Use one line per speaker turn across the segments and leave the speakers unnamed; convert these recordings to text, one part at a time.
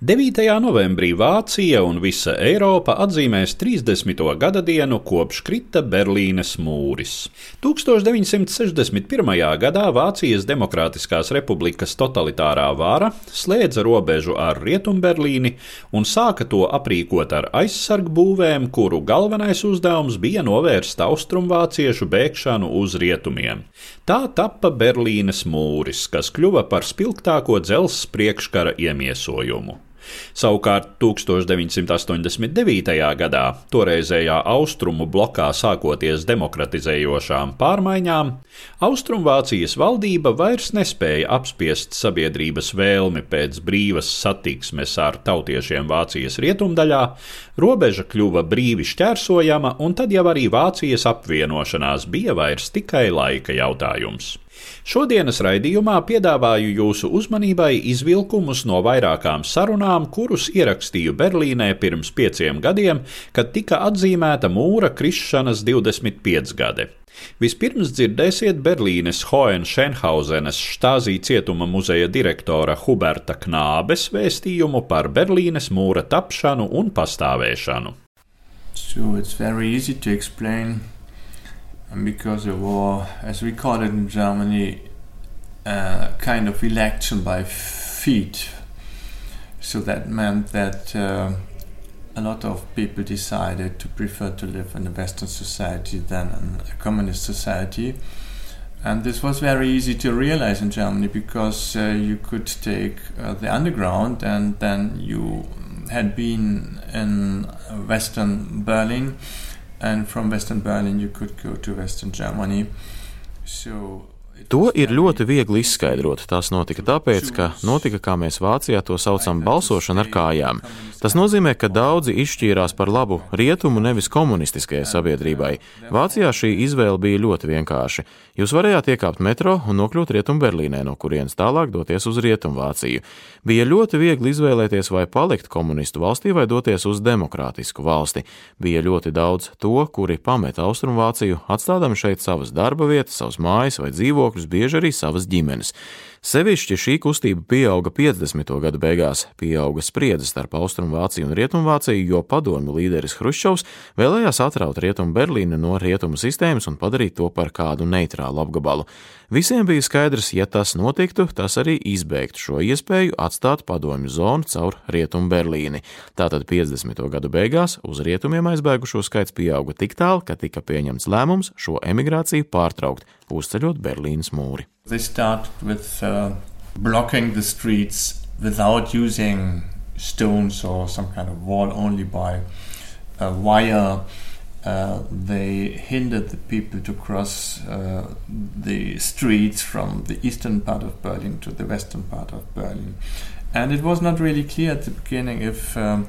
9. novembrī Vācija un visa Eiropa atzīmēs 30. gada dienu kopš krita Berlīnes mūris. 1961. gadā Vācijas Demokrātiskās republikas totalitārā vara slēdza robežu ar Rietumberlīni un sāka to aprīkot ar aizsargbūvēm, kuru galvenais uzdevums bija novērst austrumvāciešu bēgšanu uz rietumiem. Tā tappa Berlīnes mūris, kas kļuva par spilgtāko dzelzs priekškara iemiesojumu. Savukārt 1989. gadā, toreizējā austrumu blokā sākoties demokratizējošām pārmaiņām, Austrumvācijas valdība vairs nespēja apspiest sabiedrības vēlmi pēc brīvas satiksmes ar tautiešiem Vācijas rietumdaļā, robeža kļuva brīvi šķērsojama, un tad jau arī Vācijas apvienošanās bija vairs tikai laika jautājums. Šodienas raidījumā piedāvāju jūsu uzmanībai izvilkumus no vairākām sarunām, kurus ierakstīju Berlīnē pirms pieciem gadiem, kad tika atzīmēta mūra krišanas 25 gadi. Vispirms dzirdēsiet Berlīnes Hohenschenhausenes štāzī cietuma muzeja direktora Huberta Knābes vēstījumu par Berlīnes mūra tapšanu un pastāvēšanu.
So and because it was, as we call it in Germany, a kind of election by feet. So that meant that uh, a lot of people decided to prefer to live in a Western society than in a communist society. And this was very easy to realize in Germany because uh, you could take uh, the underground and then you had been in Western Berlin and from Western Berlin you could go to Western Germany. So
To ir ļoti viegli izskaidrot. Tas notika tāpēc, ka notika, kā mēs Vācijā to saucam, balsošana ar kājām. Tas nozīmē, ka daudzi izšķīrās par labu rietumu, nevis komunistiskajai sabiedrībai. Vācijā šī izvēle bija ļoti vienkārša. Jūs varējāt iekāpt metro un nokļūt Rietumu Berlīnē, no kurienes tālāk doties uz Rietumu Vāciju. Bija ļoti viegli izvēlēties, vai palikt komunistu valstī vai doties uz demokrātisku valsti. Bija ļoti daudz to, kuri pameta Austrumvāciju, atstādami šeit savas darba vietas, savas mājas vai dzīvokļus, bieži arī savas ģimenes. Sevišķi šī kustība pieauga 50. gadu beigās, pieauga spriedze starp Austrumvāciju un Rietumvāciju, jo padomju līderis Hruščovs vēlējās atraut Rietumu Berlīnu no rietumu sistēmas un padarīt to par kādu neitrālu apgabalu. Visiem bija skaidrs, ja tas notiktu, tas arī izbeigtu šo iespēju atstāt padomju zonu caur Rietumu Berlīni. Tātad 50. gadu beigās uz rietumiem aizbēgušo skaits pieauga tik tālu, ka tika pieņemts lēmums šo emigrāciju pārtraukt, uzceļot Berlīnas mūri.
They started with uh, blocking the streets without using stones or some kind of wall, only by a wire. Uh, they hindered the people to cross uh, the streets from the eastern part of Berlin to the western part of Berlin. And it was not really clear at the beginning if um,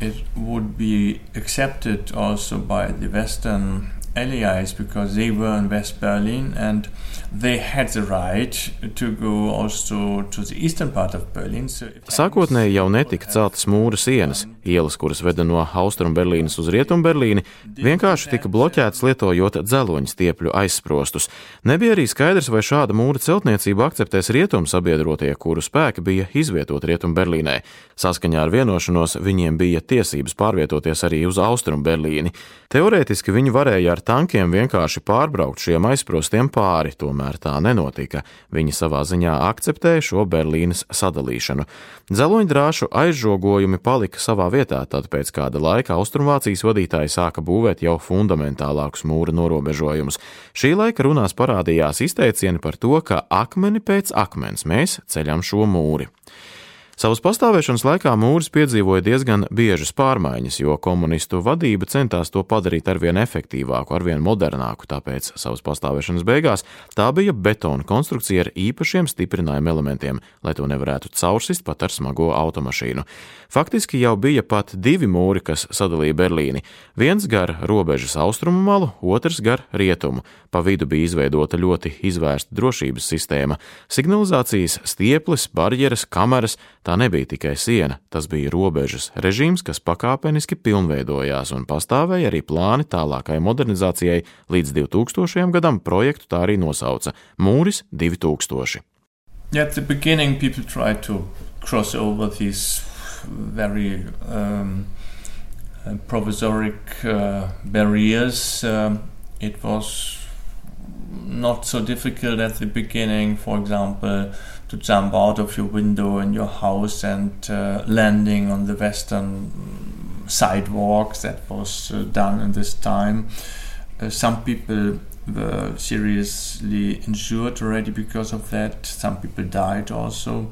it would be accepted also by the western allies because they were in West Berlin and they had the right to go also to the eastern part of Berlin. So
Sākotnēji jau netika celtas mūra sienas, ielas, kuras veda no Austrum Berlīnas uz Rietum Berlīni, vienkārši tika bloķētas lietojot dzeloņu stiepļu aizsprostus. Nebija arī skaidrs, vai šāda mūra celtniecību akceptēs rietumu sabiedrotie, kuru spēki bija izvietot Rietum Berlīnē. Saskaņā ar vienošanos viņiem bija tiesības pārvietoties arī uz Austrum Berlīni. Teorētiski viņi varēja ar tankiem vienkārši pārbraukt šiem aizsprostiem pāri, tomēr tā nenotika. Viņi savā ziņā akceptēja šo Berlīnas sadalīšanu. Dzeloņdrāšu aizžogojumi palika savā vietā, tad pēc kāda laika Austrumvācijas vadītāji sāka būvēt jau fundamentālākus mūra norobežojumus. Šī laika runās parādījās izteicieni par to, ka akmeni pēc akmens mēs ceļam šo mūri. Savas pastāvēšanas laikā mūris piedzīvoja diezgan biežas pārmaiņas, jo komunistu vadība centās to padarīt arvien efektīvāku, arvien modernāku, tāpēc savas pastāvēšanas beigās tā bija betona konstrukcija ar īpašiem stiprinājuma elementiem, lai to nevarētu caursist pat ar smago automašīnu. Faktiski jau bija pat divi mūri, kas sadalīja Berlīni. Viens gar robežas austrumu malu, otrs gar rietumu. Pa vidu bija izveidota ļoti izvērsta drošības sistēma - signalizācijas stieples, barjeras, kameras, Tā nebija tikai siena, tas bija robežas režīms, kas pakāpeniski pilnveidojās un pastāvēja arī plāni tālākai modernizācijai līdz 2000. gadam projektu tā arī nosauca - Mūris 2000.
At the beginning, people tried to cross over these very um, provisoric uh, barriers. Um, it was not so difficult at the beginning, for example. To jump out of your window in your house and uh, landing on the western sidewalks. That was uh, done in this time. Uh, some people were seriously injured already because of that. Some people died also.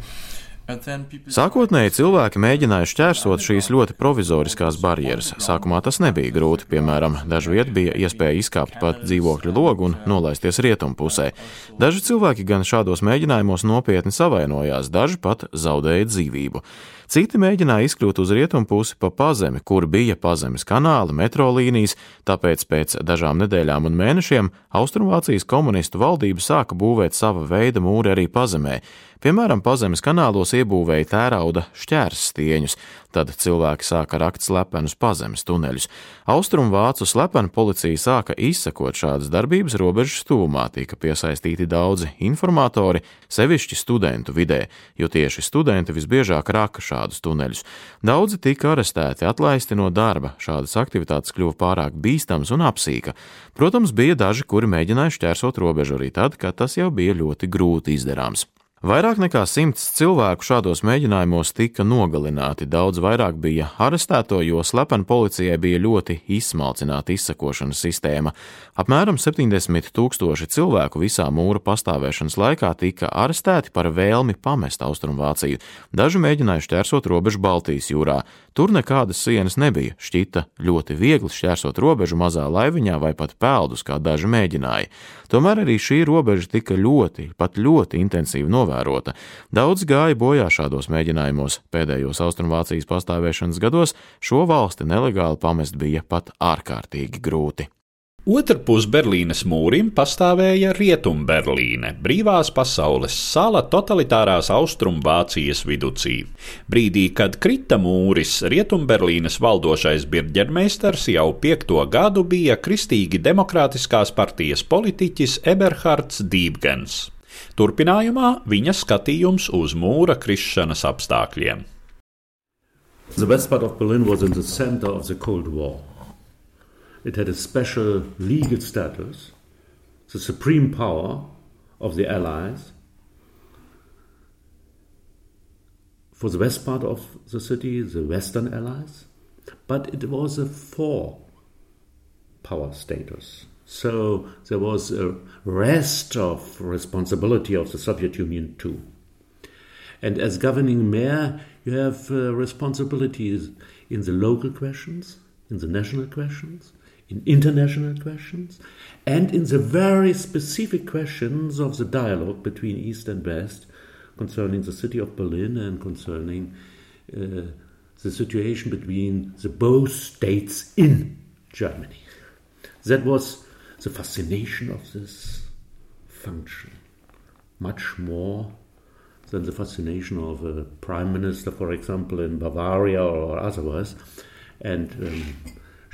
Sākotnēji cilvēki mēģināja šķērsot šīs ļoti provizoriskās barjeras. Sākumā tas nebija grūti, piemēram, dažu vietu bija iespēja izkāpt pat dzīvokļu logu un nolaisties rietumu pusē. Daži cilvēki gan šādos mēģinājumos nopietni savainojās, daži pat zaudēja dzīvību. Citi mēģināja izkļūt uz rietumu pusi pa pazemi, kur bija pazemes kanāli, metro līnijas, tāpēc pēc dažām nedēļām un mēnešiem Austrumvācijas komunistu valdība sāka būvēt sava veida mūri arī pazemē. Piemēram, pazemes kanālos iebūvēja tērauda šķērsstieņus, tad cilvēki sāka rakt slepenus pazemes tuneļus. Austrumvācu slepena policija sāka izsekot šādas darbības robežas tūmā, tika piesaistīti daudzi informatori, sevišķi studentu vidē, jo tieši studenti visbiežāk raka šādus tuneļus. Daudzi tika arestēti, atlaisti no darba, šādas aktivitātes kļuva pārāk bīstamas un apsīka. Protams, bija daži, kuri mēģināja šķērsot robežu arī tad, kad tas jau bija ļoti grūti izdarāms. Vairāk nekā simts cilvēku šādos mēģinājumos tika nogalināti, daudz vairāk bija arestēto, jo slepeni policijai bija ļoti izsmalcināta izsakošanas sistēma. Apmēram 70 tūkstoši cilvēku visā mūra pastāvēšanas laikā tika arestēti par vēlmi pamest Austrumvāciju. Daži mēģināja šķērsot robežu Baltijas jūrā. Tur nekādas sienas nebija, šķita ļoti viegli šķērsot robežu mazā laiviņā vai pat peldus, kā daži mēģināja. Tomēr arī šī robeža tika ļoti, pat ļoti intensīvi novērota. Daudz gāja bojā šādos mēģinājumos. Pēdējos Austrumvācijas pastāvēšanas gados šo valsti nelegāli pamest bija pat ārkārtīgi grūti.
Otrpus Berlīnes mūrim pastāvēja Rietumberlīne, brīvās pasaules sala totalitārās Austrumvācijas viducī. Brīdī, kad krita mūris, Rietumberlīnes valdošais birģermeistars jau piekto gadu bija Kristīgi demokrātiskās partijas politiķis Eberhards Dībgens. Turpinājumā viņa skatījums uz mūra krišanas apstākļiem.
The west part of Berlin was in the center of the Cold War. It had a special legal status, the supreme power of the Allies. For the west part of the city, the Western Allies, but it was a four power status. So there was a rest of responsibility of the Soviet Union too. And as governing mayor, you have uh, responsibilities in the local questions, in the national questions, in international questions, and in the very specific questions of the dialogue between East and West concerning the city of Berlin and concerning uh, the situation between the both states in Germany. That was the fascination of this function, much more than the fascination of a prime minister, for example, in Bavaria or otherwise. And um,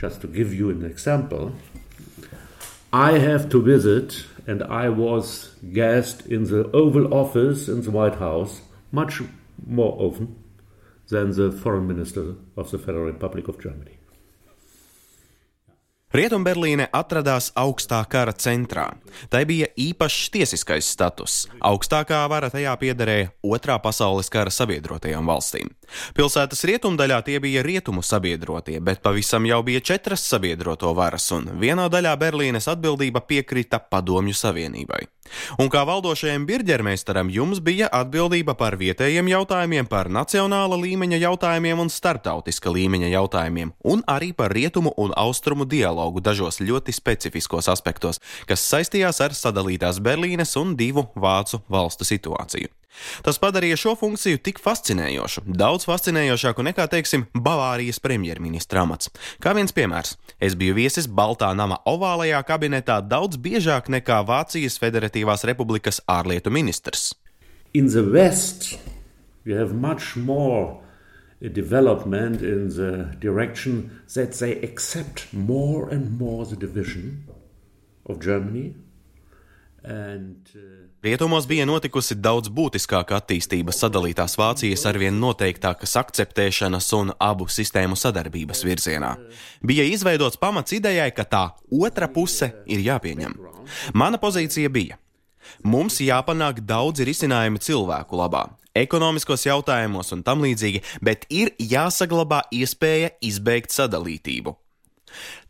just to give you an example, I have to visit, and I was guest in the Oval Office in the White House much more often than the foreign minister of the Federal Republic of Germany.
Rietumberlīne atradās augstā kara centrā. Tai bija īpašs tiesiskais status. Augstākā vara tajā piederēja Otrā pasaules kara sabiedrotajām valstīm. Pilsētas rietumdaļā tie bija rietumu sabiedrotie, bet pavisam jau bija četras sabiedroto varas, un vienā daļā Berlīnes atbildība piekrita Padomju Savienībai. Un kā valdošajam birģermeistaram jums bija atbildība par vietējiem jautājumiem, par nacionāla līmeņa jautājumiem un starptautiska līmeņa jautājumiem, un arī par rietumu un austrumu dialogu dažos ļoti specifiskos aspektos, kas saistījās ar sadalītās Berlīnes un divu vācu valstu situāciju. Tas padarīja šo funkciju tik fascinējošu, daudz fascinējošāku nekā, teiksim, Bavārijas premjerministra amats. Kā viens piemērs, es biju viesis Baltā nama ovālajā kabinetā daudz biežāk nekā Vācijas Federatīvās Republikas ārlietu ministrs.
In the West, you have much more development in the direction that they accept more and more the division of Germany
And, uh... Rietumos bija notikusi daudz būtiskāka attīstība sadalītās Vācijas arvien noteiktākas akceptēšanas un abu sistēmu sadarbības virzienā. Bija izveidots pamats idejai, ka tā otra puse ir jāpieņem. Mana pozīcija bija: mums jāpanāk daudzi risinājumi cilvēku labā, ekonomiskos jautājumos un tam līdzīgi, bet ir jāsaglabā iespēja izbeigt sadalītību.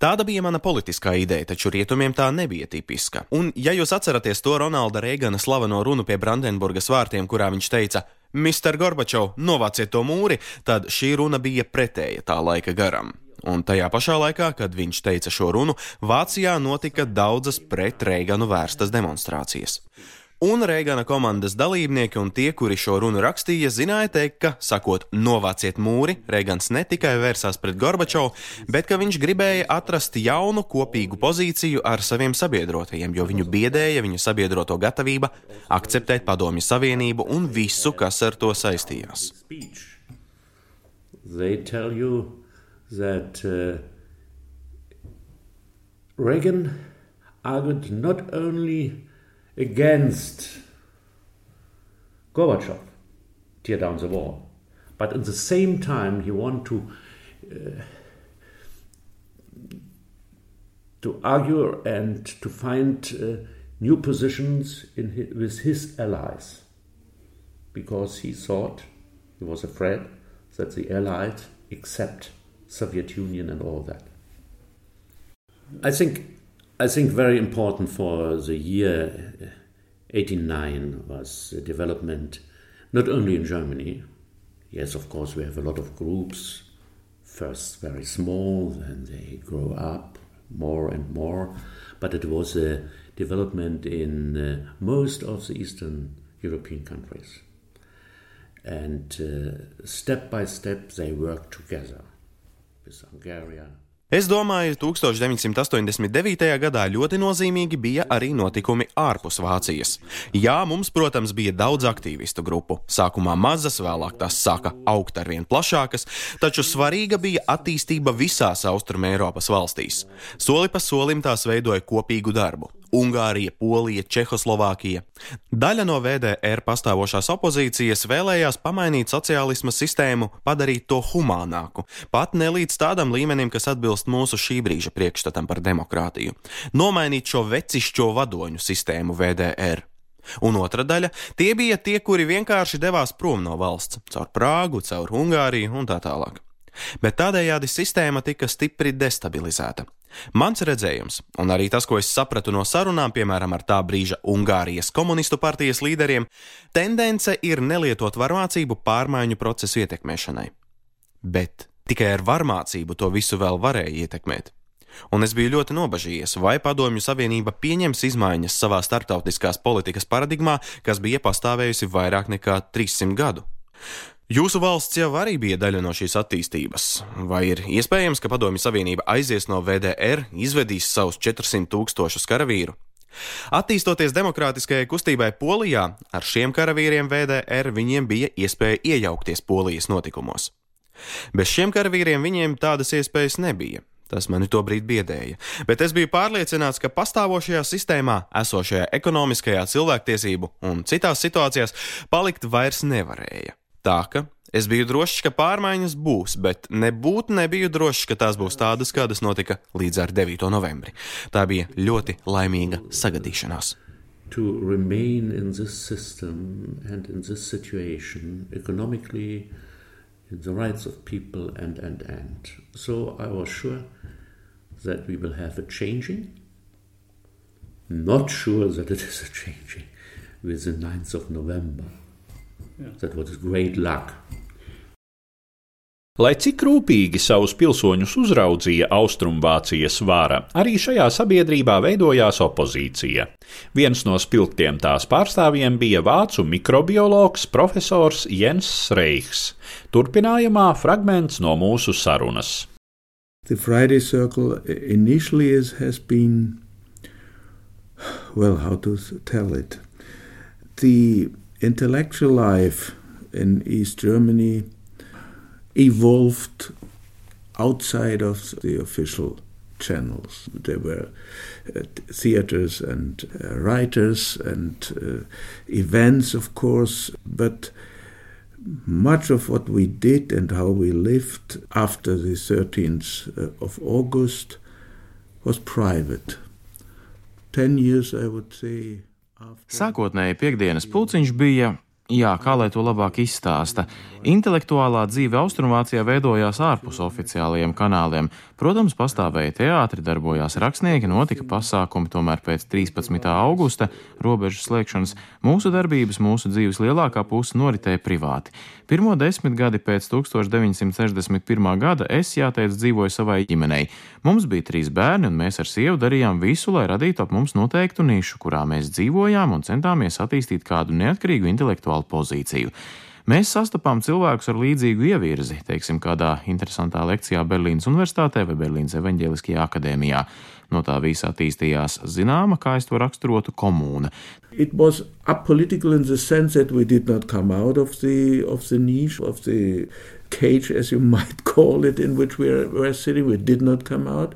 Tāda bija mana politiskā ideja, taču rietumiem tā nebija tipiska. Un, ja jūs atceraties to Ronalda Reigana slaveno runu pie Brandenburgas vārtiem, kurā viņš teica: Mr. Gorbačov, novāciet to mūri, tad šī runa bija pretēja tā laika garam. Un tajā pašā laikā, kad viņš teica šo runu, Vācijā notika daudzas pret Reiganu vērstas demonstrācijas. Un Reigana komandas dalībnieki un tie, kuri šo runu rakstīja, zināja teikt, ka, sakot, novāciet mūri, Reigans ne tikai vērsās pret Gorbačovu, bet ka viņš gribēja atrast jaunu kopīgu pozīciju ar saviem sabiedrotajiem, jo viņu biedēja viņu sabiedroto gatavība akceptēt padomju savienību un visu, kas ar to saistījās. That, uh, Reagan argued not only against Gorbachev, tear down the wall. But at the same time, he wanted to uh, to argue and to find uh, new positions his, with his allies, because he thought he was afraid that the Allies accept Soviet Union and all that. I think I think very important for the year 89 was the development not only in Germany. Yes, of course, we have a lot of groups, first very small, then they grow up more and more, but it was a development in uh, most of the Eastern European countries. And uh, step by step they work together with Hungary, Es domāju, 1989. gadā ļoti nozīmīgi bija arī notikumi ārpus Vācijas. Jā, mums, protams, bija daudz aktīvistu grupu. Sākumā mazas, vēlāk tās sāka augt ar vien plašākas, taču svarīga bija attīstība visās Austrum Eiropas valstīs. Soli pa solim tās veidoja kopīgu darbu. Ungārija, Polija, Čehoslovākija. Daļa no VDR pastāvošās opozīcijas vēlējās pamainīt sociālisma sistēmu, padarīt to humānāku, pat ne līdz tādam līmenim, kas atbilst mūsu šī brīža priekšstatam par demokrātiju. Nomainīt šo vecišķo vadoņu sistēmu VDR. Un otra daļa - tie bija tie, kuri vienkārši devās prom no valsts, caur Prāgu, caur Ungāriju un tā tālāk. Bet tādējādi sistēma tika stipri destabilizēta. Mans redzējums, un arī tas, ko es sapratu no sarunām, piemēram, ar tā brīža Ungārijas komunistu partijas līderiem, tendence ir nelietot varmācību pārmaiņu procesu ietekmēšanai. Bet tikai ar varmācību to visu vēl varēja ietekmēt. Un es biju ļoti nobažījies, vai Padomju Savienība pieņems izmaiņas savā starptautiskās politikas paradigmā, kas bija pastāvējusi vairāk nekā 300 gadu. Jūsu valsts jau arī bija daļa no šīs attīstības. Vai ir iespējams, ka Padomju Savienība aizies no VDR, izvedīs savus 400 tūkstošus karavīru? Attīstoties demokrātiskajai kustībai Polijā, ar šiem karavīriem VDR viņiem bija iespēja iejaukties Polijas notikumos. Bez šiem karavīriem viņiem tādas iespējas nebija. Tas mani tobrīd biedēja, bet es biju pārliecināts, ka pastāvošajā sistēmā, esošajā ekonomiskajā, cilvēktiesību un citās situācijās palikt vairs nevarēja. Tā ka
Es biju drošs, ka pārmaiņas būs, bet nebūtu nebiju drošs, ka tās būs tādas, kādas notika līdz ar 9. novembri. Tā bija ļoti laimīga sagadīšanās.
To remain in this system and in this situation economically, in the rights of people, and and and. So I was sure that we will have a changing. Not sure that it is a changing with the 9th of November. That was great luck.
Lai cik rūpīgi savus pilsoņus uzraudzīja Austrumvācijas vara, arī šajā sabiedrībā veidojās opozīcija. Viens no spilgtiem tās pārstāvjiem bija vācu mikrobiologs profesors Jens Reichs. Turpinājumā fragments no mūsu sarunas.
The Friday Circle initially is, has been, well, how to tell it? The intellectual life in East Germany evolved outside of the official channels. There were uh, theaters and uh, writers and uh, events, of course, but much of what we did and how we lived after the 13th uh, of August was private. Ten years, I would say.
Sākotnēji piekdienas pulciņš bija Jā, kā lai to labāk izstāsta? Intelektuālā dzīve Austrumvācijā veidojās ārpus oficiālajiem kanāliem. Protams, pastāvēja teātri, darbojās rakstnieki, notika pasākumi, tomēr pēc 13. augusta robežu slēgšanas mūsu darbības, mūsu dzīves lielākā puse noritēja privāti. Pirmo desmitgadi pēc 1961. gada es, jāteic, dzīvoju savai ģimenei. Mums bija trīs bērni, un mēs ar sievu darījām visu, lai radītu ap mums noteiktu nišu, kurā mēs dzīvojām un centāmies attīstīt kādu neatkarīgu intelektuālu pozīciju. Mēs sastapām cilvēkus ar līdzīgu ievirzi, teiksim, kādā interesantā lekcijā Berlīnas Universitātē vai Berlīnas Evanģeliskajā akadēmijā. No tā visa attīstījās zināma, kā es to raksturotu, komūna.
It was apolitical in the sense that we did not come out of the of the niche of the cage, as you might call it, in which we were sitting. We did not come out.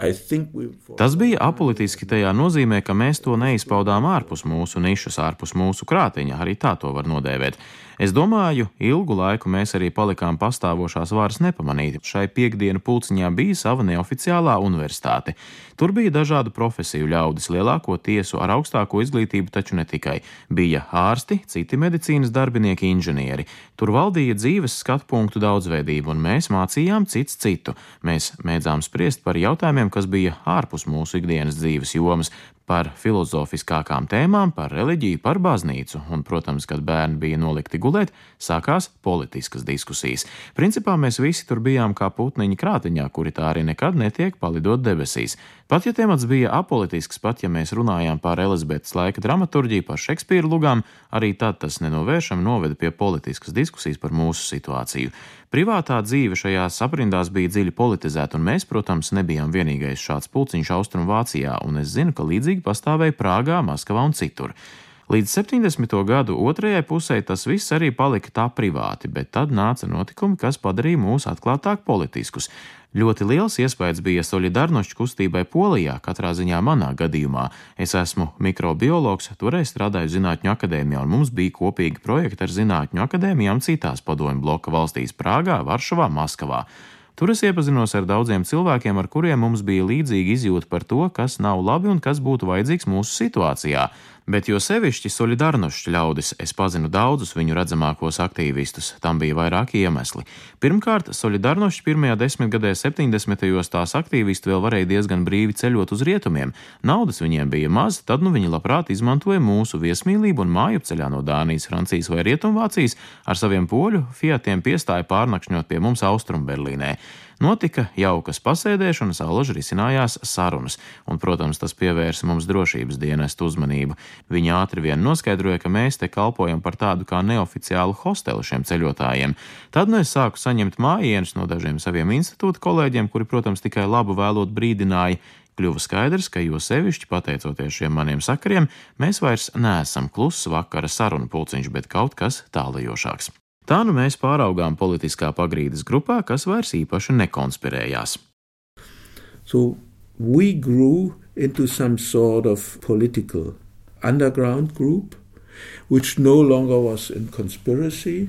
I think we.
Tas bija apolitiski tajā nozīmē, ka mēs to neizpaudām ārpus mūsu nišas, ārpus mūsu krātiņa. Arī tā to var nodēvēt. Es domāju, ilgu laiku mēs arī palikām pastāvošās varas nepamanīti. Šai piekdienu pulciņā bija sava neoficiālā universitāte. Tur bija dažādu profesiju ļaudis, lielāko tiesu ar augstāko izglītību, taču ne tikai. Bija ārsti, citi medicīnas darbinieki, inženieri. Tur valdīja dzīves skatu punktu daudzveidība, un mēs mācījām cits citu. Mēs mēdzām spriest par jautājumiem, kas bija ārpus mūsu ikdienas dzīves jomas, par filozofiskākām tēmām, par reliģiju, par baznīcu, un, protams, kad bērni bija nolikti gulēt, sākās politiskas diskusijas. Principā mēs visi tur bijām kā putniņi krātiņā, kuri tā arī nekad netiek palidot debesīs. Pat ja temats bija apolitisks, pat ja mēs runājām par Elizabetes laika dramaturģiju, par Šekspīra lugām, arī tad tas nenovēršami noveda pie politiskas diskusijas par mūsu situāciju. Privātā dzīve šajās aprindās bija dziļi politizēta, un mēs, protams, nebijām vienīgais šāds pulciņš Austrumvācijā, un es zinu, ka līdzīgi pastāvēja Prāgā, Maskavā un citur. Līdz 70. gadu otrajai pusē tas viss arī palika tā privāti, bet tad nāca notikumi, kas padarīja mūs atklātāk politiskus. Ļoti liels iespējas bija solidarnošķu kustībai Polijā, katrā ziņā manā gadījumā. Es esmu mikrobiologs, toreiz strādāju Zinātņu akadēmijā, un mums bija kopīgi projekti ar Zinātņu akadēmijām citās padomju bloka valstīs - Prāgā, Varšavā, Maskavā. Tur es iepazinos ar daudziem cilvēkiem, ar kuriem mums bija līdzīga izjūta par to, kas nav labi un kas būtu vajadzīgs mūsu situācijā. Bet jo sevišķi solidarnošķi ļaudis es pazinu daudzus viņu redzamākos aktīvistus, tam bija vairāki iemesli. Pirmkārt, solidarnošķi pirmajā desmitgadē, 70. tās aktīvisti vēl varēja diezgan brīvi ceļot uz rietumiem. Naudas viņiem bija maz, tad nu viņi labprāt izmantoja mūsu viesmīlību un māju ceļā no Dānijas, Francijas vai Rietumvācijas ar saviem poļu fiatiem piestāja pārnakšņot pie mums Austrumberlīnē. Notika jaukas pasēdēšanas, alaži risinājās sarunas, un, protams, tas pievērsa mums drošības dienestu uzmanību. Viņi ātri vien noskaidroja, ka mēs te kalpojam par tādu kā neoficiālu hostelu šiem ceļotājiem. Tad nu es sāku saņemt mājienus no dažiem saviem institūta kolēģiem, kuri, protams, tikai labu vēlot brīdināja, kļuva skaidrs, ka jo sevišķi pateicoties šiem maniem sakariem, mēs vairs neesam kluss vakara sarunu pulciņš, bet kaut kas tālajošāks. Tā nu mēs pāraugām politiskā pagrīdes grupā, kas vairs īpaši nekonspirējās.
So we grew into some sort of political underground group, which no longer was in conspiracy.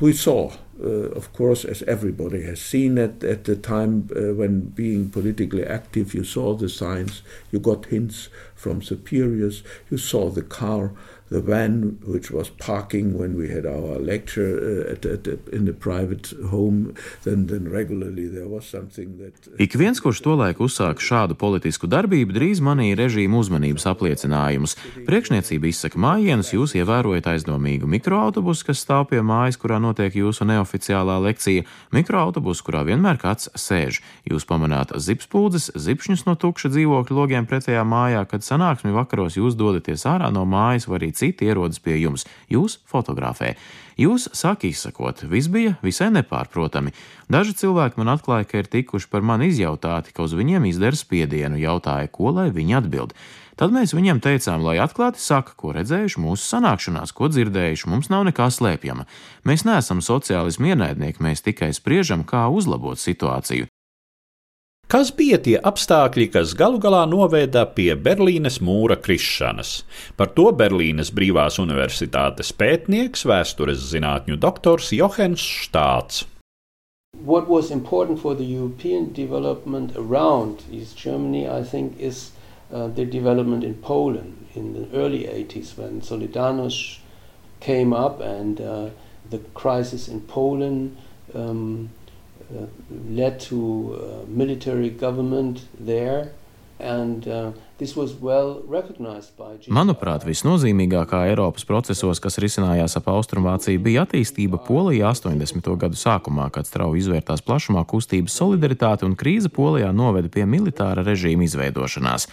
we saw, uh, of course, as everybody has seen at, at the time uh, when being politically active, you saw the signs, you got hints from superiors, you saw the car, the van which was parking when we had our lecture uh, at, at, in the private home, then, then regularly there was something that.
Ik viens, kurš tolaik uzsāka šādu politisku darbību, drīz manīja režīmu uzmanības apliecinājumus. Priekšniecība izsaka mājienus, jūs ievērojat aizdomīgu mikroautobusu, kas stāv pie mājas, kurā notiek jūsu neoficiālā lekcija, mikroautobusu, kurā vienmēr kāds sēž. Jūs pamanāt zipspūdzes, zipšņus no tukša dzīvokļu logiem pretējā mājā, kad sanāksmi vakaros jūs dodaties ārā no mājas vai arī citi ierodas pie jums, jūs fotografē. Jūs sāk izsakot, viss bija visai nepārprotami. Daži cilvēki man atklāja, ka ir tikuši par mani izjautāti, ka uz viņiem izdara spiedienu, jautāja, ko lai viņi atbild. Tad mēs viņiem teicām, lai atklāti saka, ko redzējuši mūsu sanākšanās, ko dzirdējuši, mums nav nekā slēpjama. Mēs neesam sociālismu ienaidnieki, mēs tikai spriežam, kā uzlabot situāciju.
Kas bija tie apstākļi, kas galu galā noveda pie Berlīnes mūra krišanas? Par to Berlīnes Brīvās Universitātes pētnieks, vēstures zinātņu doktors Johans Štāts.
What was important for the European development around East Germany, I think, is uh, the development in Poland in the early 80s when Solidarność came up and uh, the crisis in Poland. Um, led to uh, military government there. And, uh, well
Manuprāt, visnozīmīgākā Eiropas procesos, kas risinājās ap Austrumvāciju, bija attīstība Polijā 80. gadu sākumā, kad strauji izvērtās plašumā kustības solidaritāte un krīze Polijā noveda pie militāra režīma izveidošanās.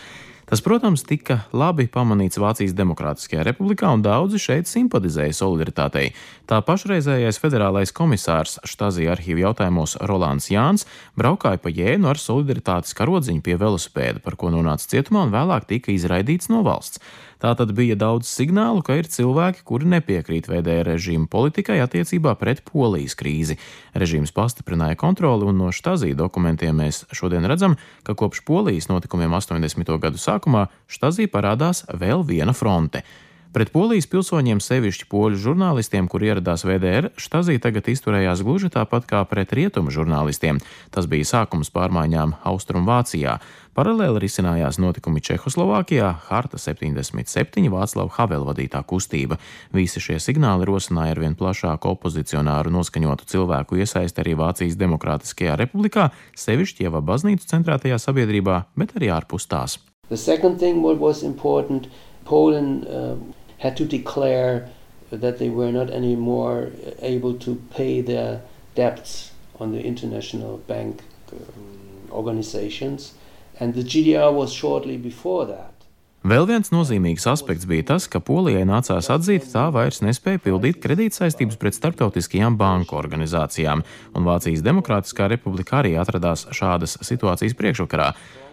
Tas, protams, tika labi pamanīts Vācijas Demokrātiskajā republikā, un daudzi šeit simpatizēja solidaritātei. Tā pašreizējais federālais komisārs Štāzija arhīvu jautājumos Rolands Jāns braukāja pa jēnu ar solidaritātes karodziņu pie velosipēda, par ko nonāca cietumā un vēlāk tika izraidīts no valsts. Tā tad bija daudz signālu, ka ir cilvēki, kuri nepiekrīt VDR režīma politikai attiecībā pret polijas krīzi. Režīms pastiprināja kontroli, un no štāzī dokumentiem mēs šodien redzam, ka kopš polijas notikumiem 80. gadu sākumā štāzī parādās vēl viena fronte. Pret polijas pilsoņiem, sevišķi poļu žurnālistiem, kur ieradās VDR, Štazī tagad izturējās gluži tāpat kā pret rietumu žurnālistiem. Tas bija sākums pārmaiņām Austrumvācijā. Paralēli risinājās notikumi Čehoslovākijā, Harta 77, Vāclava Havela vadītā kustība. Visi šie signāli rosināja arvien plašāku opozicionāru noskaņotu cilvēku iesaisti arī Vācijas Demokrātiskajā republikā, sevišķi jau baznīcu centrētajā sabiedrībā, bet arī ārpus tās.
Poland uh, had to declare that they were not anymore able to pay their debts on the international bank um, organizations, and the GDR was shortly before that.
Vēl viens nozīmīgs aspekts bija tas, ka Polijai nācās atzīt, tā vairs nespēja pildīt kredītsaistības pret starptautiskajām banku organizācijām, un Vācijas Demokrātiskā republika arī atradās šādas situācijas priekšvakarā.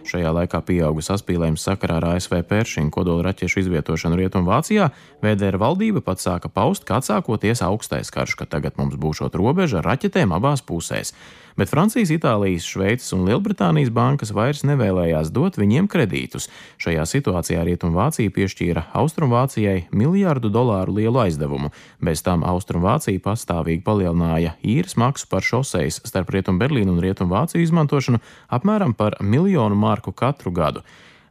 Šajā laikā pieauga saspīlējums sakarā ar ASV pēršņu kodola raķešu izvietošanu Rietumvācijā. VDR valdība pat sāka paust, kā sākoties augstais karš, ka tagad mums būšot robeža raķetēm abās pusēs bet Francijas, Itālijas, Šveices un Lielbritānijas bankas vairs nevēlējās dot viņiem kredītus. Šajā situācijā Rietumvācija piešķīra Austrumvācijai miljārdu dolāru lielu aizdevumu. Bez tam Austrumvācija pastāvīgi palielināja īres maksu par šoseis starp Rietumberlīnu un Rietumvāciju izmantošanu apmēram par miljonu marku katru gadu.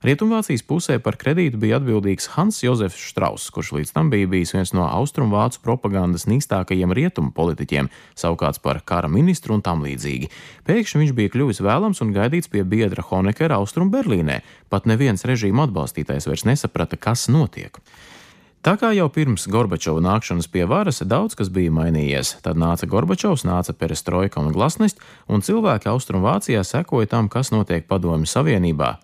Rietumvācijas pusē par kredītu bija atbildīgs Hans Jozefs Strauss, kurš līdz tam bija bijis viens no austrumvācu propagandas nīstākajiem rietumu politiķiem, savukārt par kara ministru un tam līdzīgi. Pēkšņi viņš bija kļuvis vēlams un gaidīts pie biedra Honekera Austrum Berlīnē. Pat neviens režīma atbalstītājs vairs nesaprata, kas notiek. Tā kā jau pirms Gorbačova nākšanas pie varas daudz kas bija mainījies, tad nāca Gorbačovs, nāca Perestroika un Glasnest, un cilvēki Austrumvācijā sekoja tam, kas notiek Padomju Savienībā.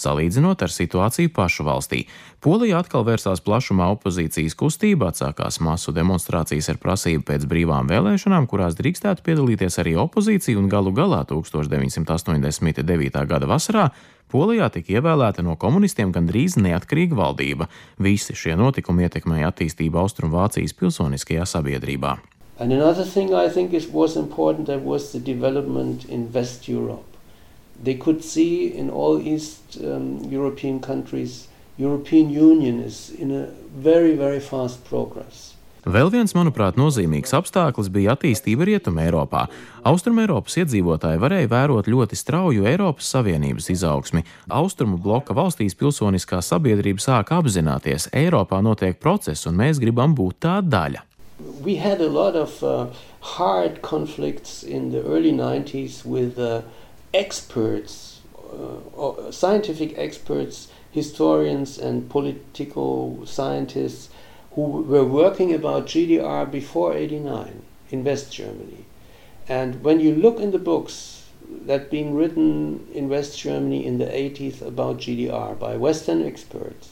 Salīdzinot ar situāciju pašu valstī, Polija atkal vērsās plašumā opozīcijas kustībā, atsākās masu demonstrācijas ar prasību pēc brīvām vēlēšanām, kurās drīkstētu piedalīties arī opozīcija, un galu galā 1989. gada vasarā Polijā tika ievēlēta no komunistiem gandrīz neatkarīga valdība. Visi šie notikumi ietekmēja attīstību Austrumvācijas pilsoniskajā sabiedrībā.
And another thing I think is was important that was the development in West Europe. They could see in all East um, European countries, European Union is in a very, very fast progress.
Vēl viens, manuprāt, nozīmīgs apstākļus bija attīstība Rietumē Eiropā. Austrumēropas iedzīvotāji varēja vērot ļoti strauju Eiropas Savienības izaugsmi. Austrumu bloka valstīs pilsoniskā sabiedrība sāka apzināties, Eiropā notiek process, un mēs gribam būt tā daļa.
We had a lot of uh, hard conflicts in the early 90s with uh, experts, uh, scientific experts, historians, and political scientists who were working about GDR before 89 in West Germany. And when you look in the books that been written in West Germany in the 80s about GDR by Western experts,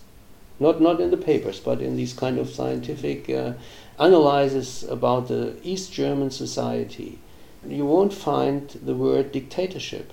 not, not in the papers, but in these kind of scientific uh, analyses about the East German society, you won't find the word dictatorship.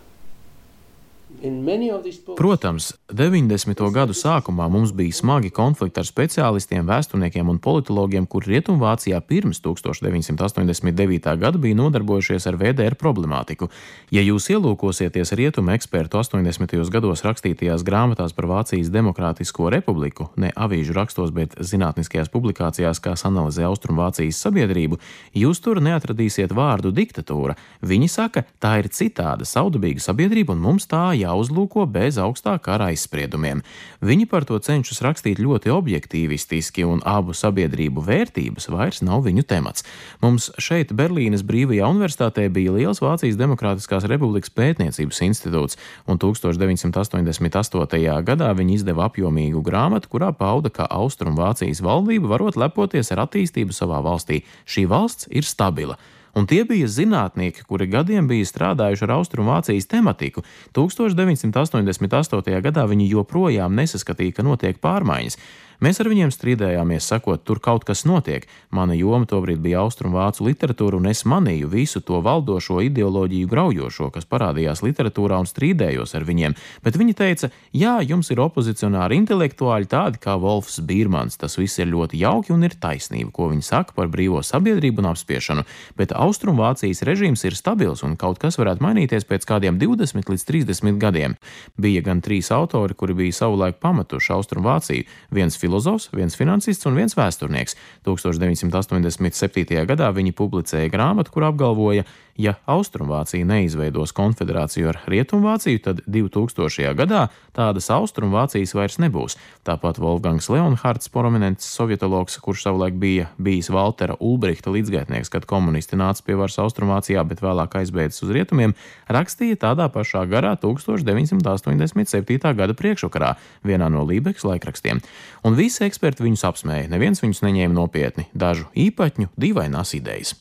Protams, 90. gadu sākumā mums bija smagi konflikti ar speciālistiem, vēsturniekiem un politologiem, kuri Rietumvācijā pirms 1989. gada bija nodarbojušies ar VDR problemātiku. Ja jūs ielūkosieties rietumu ekspertu 80. gados rakstītajās grāmatās par Vācijas Demokrātisko republiku, ne avīžu rakstos, bet zinātniskajās publikācijās, kas analizē Austrumvācijas sabiedrību, jūs tur neatradīsiet vārdu diktatūra. Viņi saka, tā ir citāda, saudabīga sabiedrība un mums tā jābūt jāuzlūko bez augstā kara aizspriedumiem. Viņi par to cenšas rakstīt ļoti objektīvistiski, un abu sabiedrību vērtības vairs nav viņu temats. Mums šeit, Berlīnes Brīvajā universitātē, bija liels Vācijas Demokrātiskās Republikas pētniecības institūts, un 1988. gadā viņi izdeva apjomīgu grāmatu, kurā pauda, ka Austrumvācijas valdība varot lepoties ar attīstību savā valstī. Šī valsts ir stabila un tie bija zinātnieki, kuri gadiem bija strādājuši ar Austrumvācijas tematiku. 1988. gadā viņi joprojām nesaskatīja, ka notiek pārmaiņas. Mēs ar viņiem strīdējāmies, sakot, tur kaut kas notiek. Mana joma tobrīd bija austrumvācu literatūra, un es manīju visu to valdošo ideoloģiju graujošo, kas parādījās literatūrā, un strīdējos ar viņiem. Bet viņi teica, jā, jums ir opozicionāri intelektuāļi tādi kā Wolfs Bīrmans. Tas viss ir ļoti jauki un ir taisnība, ko viņi saka par brīvo sabiedrību un apspiešanu. Bet austrumvācijas režīms ir stabils, un kaut kas varētu mainīties pēc kādiem 20 līdz 30 gadiem. Bija gan trīs autori, kuri bija savulaik pametuši Austrumvāciju. Viens filozofs, viens finansists un viens vēsturnieks. 1987. gadā viņi publicēja grāmatu, kur apgalvoja, ja Austrumvācija neizveidos konfederāciju ar Rietumvāciju, tad 2000. gadā tādas Austrumvācijas vairs nebūs. Tāpat Wolfgangs Leonhards, prominents sovietologs, kurš savulaik bija bijis Valtera Ulbrihta līdzgaitnieks, kad komunisti nāca pie varas Austrumvācijā, bet vēlāk aizbēdzis uz rietumiem, rakstīja tādā pašā garā 1987. gada priekšvakarā vienā no Lībijas laikrakstiem. Un un visi eksperti viņus apsmēja. Neviens viņus neņēma nopietni. Dažu īpaņu, dīvainās idejas.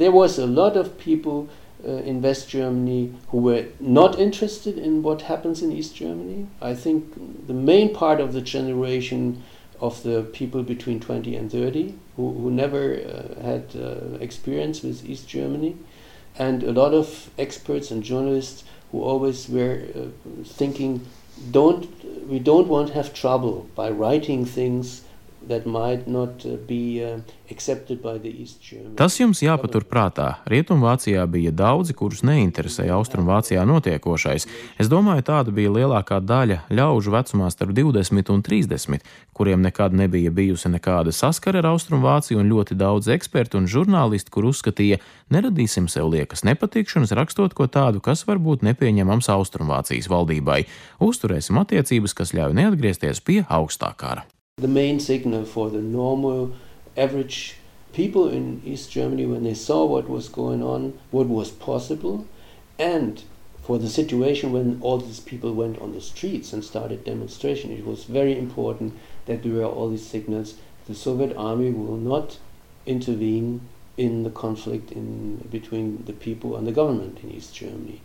There was a lot of people uh, in West Germany who were not interested in what happens in East Germany. I think the main part of the generation of the people between 20 and 30 who, who never uh, had uh, experience with East Germany, and a lot of experts and journalists who always were uh, thinking don't we don't want to have trouble by writing things uh, uh,
Tas jums jāpatur prātā. Rietumvācijā bija daudzi, kurus neinteresēja Austrumvācijā notiekošais. Es domāju, tāda bija lielākā daļa ļaužu vecumā starp 20 un 30, kuriem nekad nebija bijusi nekāda saskara ar Austrumvāciju, un ļoti daudz ekspertu un žurnālistu, kur uzskatīja, neradīsim sev liekas nepatikšanas, rakstot ko tādu, kas var būt nepieņemams Austrumvācijas valdībai. Uzturēsim attiecības, kas ļauj neatgriezties pie augstākā kara.
The main signal for the normal average people in East Germany, when they saw what was going on, what was possible, and for the situation when all these people went on the streets and started demonstration, it was very important that there were all these signals. The Soviet army will not intervene in the conflict in between the people and the government in East Germany.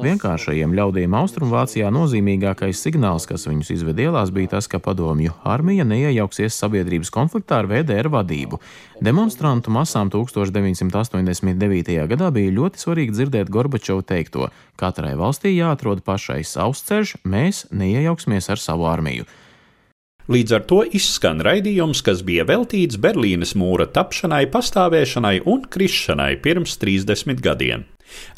Vienkāršajiem ļaudīm Austrumvācijā nozīmīgākais signāls, kas viņus izved ielās, bija tas, ka padomju armija neiejauksies sabiedrības konfliktā ar VDR vadību. Demonstrantu masām 1989. gadā bija ļoti svarīgi dzirdēt Gorbačovu teikto: Katrai valstī jāatrod pašai savs ceļš, mēs neiejauksimies ar savu armiju.
Līdz ar to izskan raidījums, kas bija veltīts Berlīnes mūra tapšanai, pastāvēšanai un krišanai pirms 30 gadiem.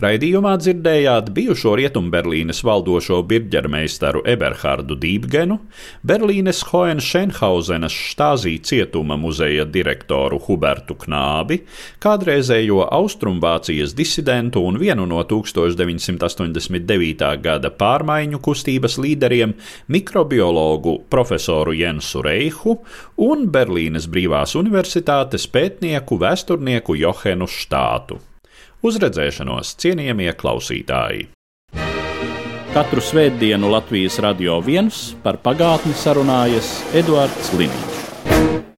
Raidījumā dzirdējāt bijušo Rietumberlīnes valdošo birģermeistaru Eberhardu Dībgenu, Berlīnes Hohenšenhausenas štāzī cietuma muzeja direktoru Hubertu Knābi, kādreizējo Austrumvācijas disidentu un vienu no 1989. gada pārmaiņu kustības līderiem mikrobiologu profesoru Jensu Reihu un Berlīnes Brīvās Universitātes pētnieku vēsturnieku Johenu Štātu. Uz redzēšanos, cienījamie klausītāji! Katru svētdienu Latvijas radio viens par pagātni sarunājas Eduards Liniņš.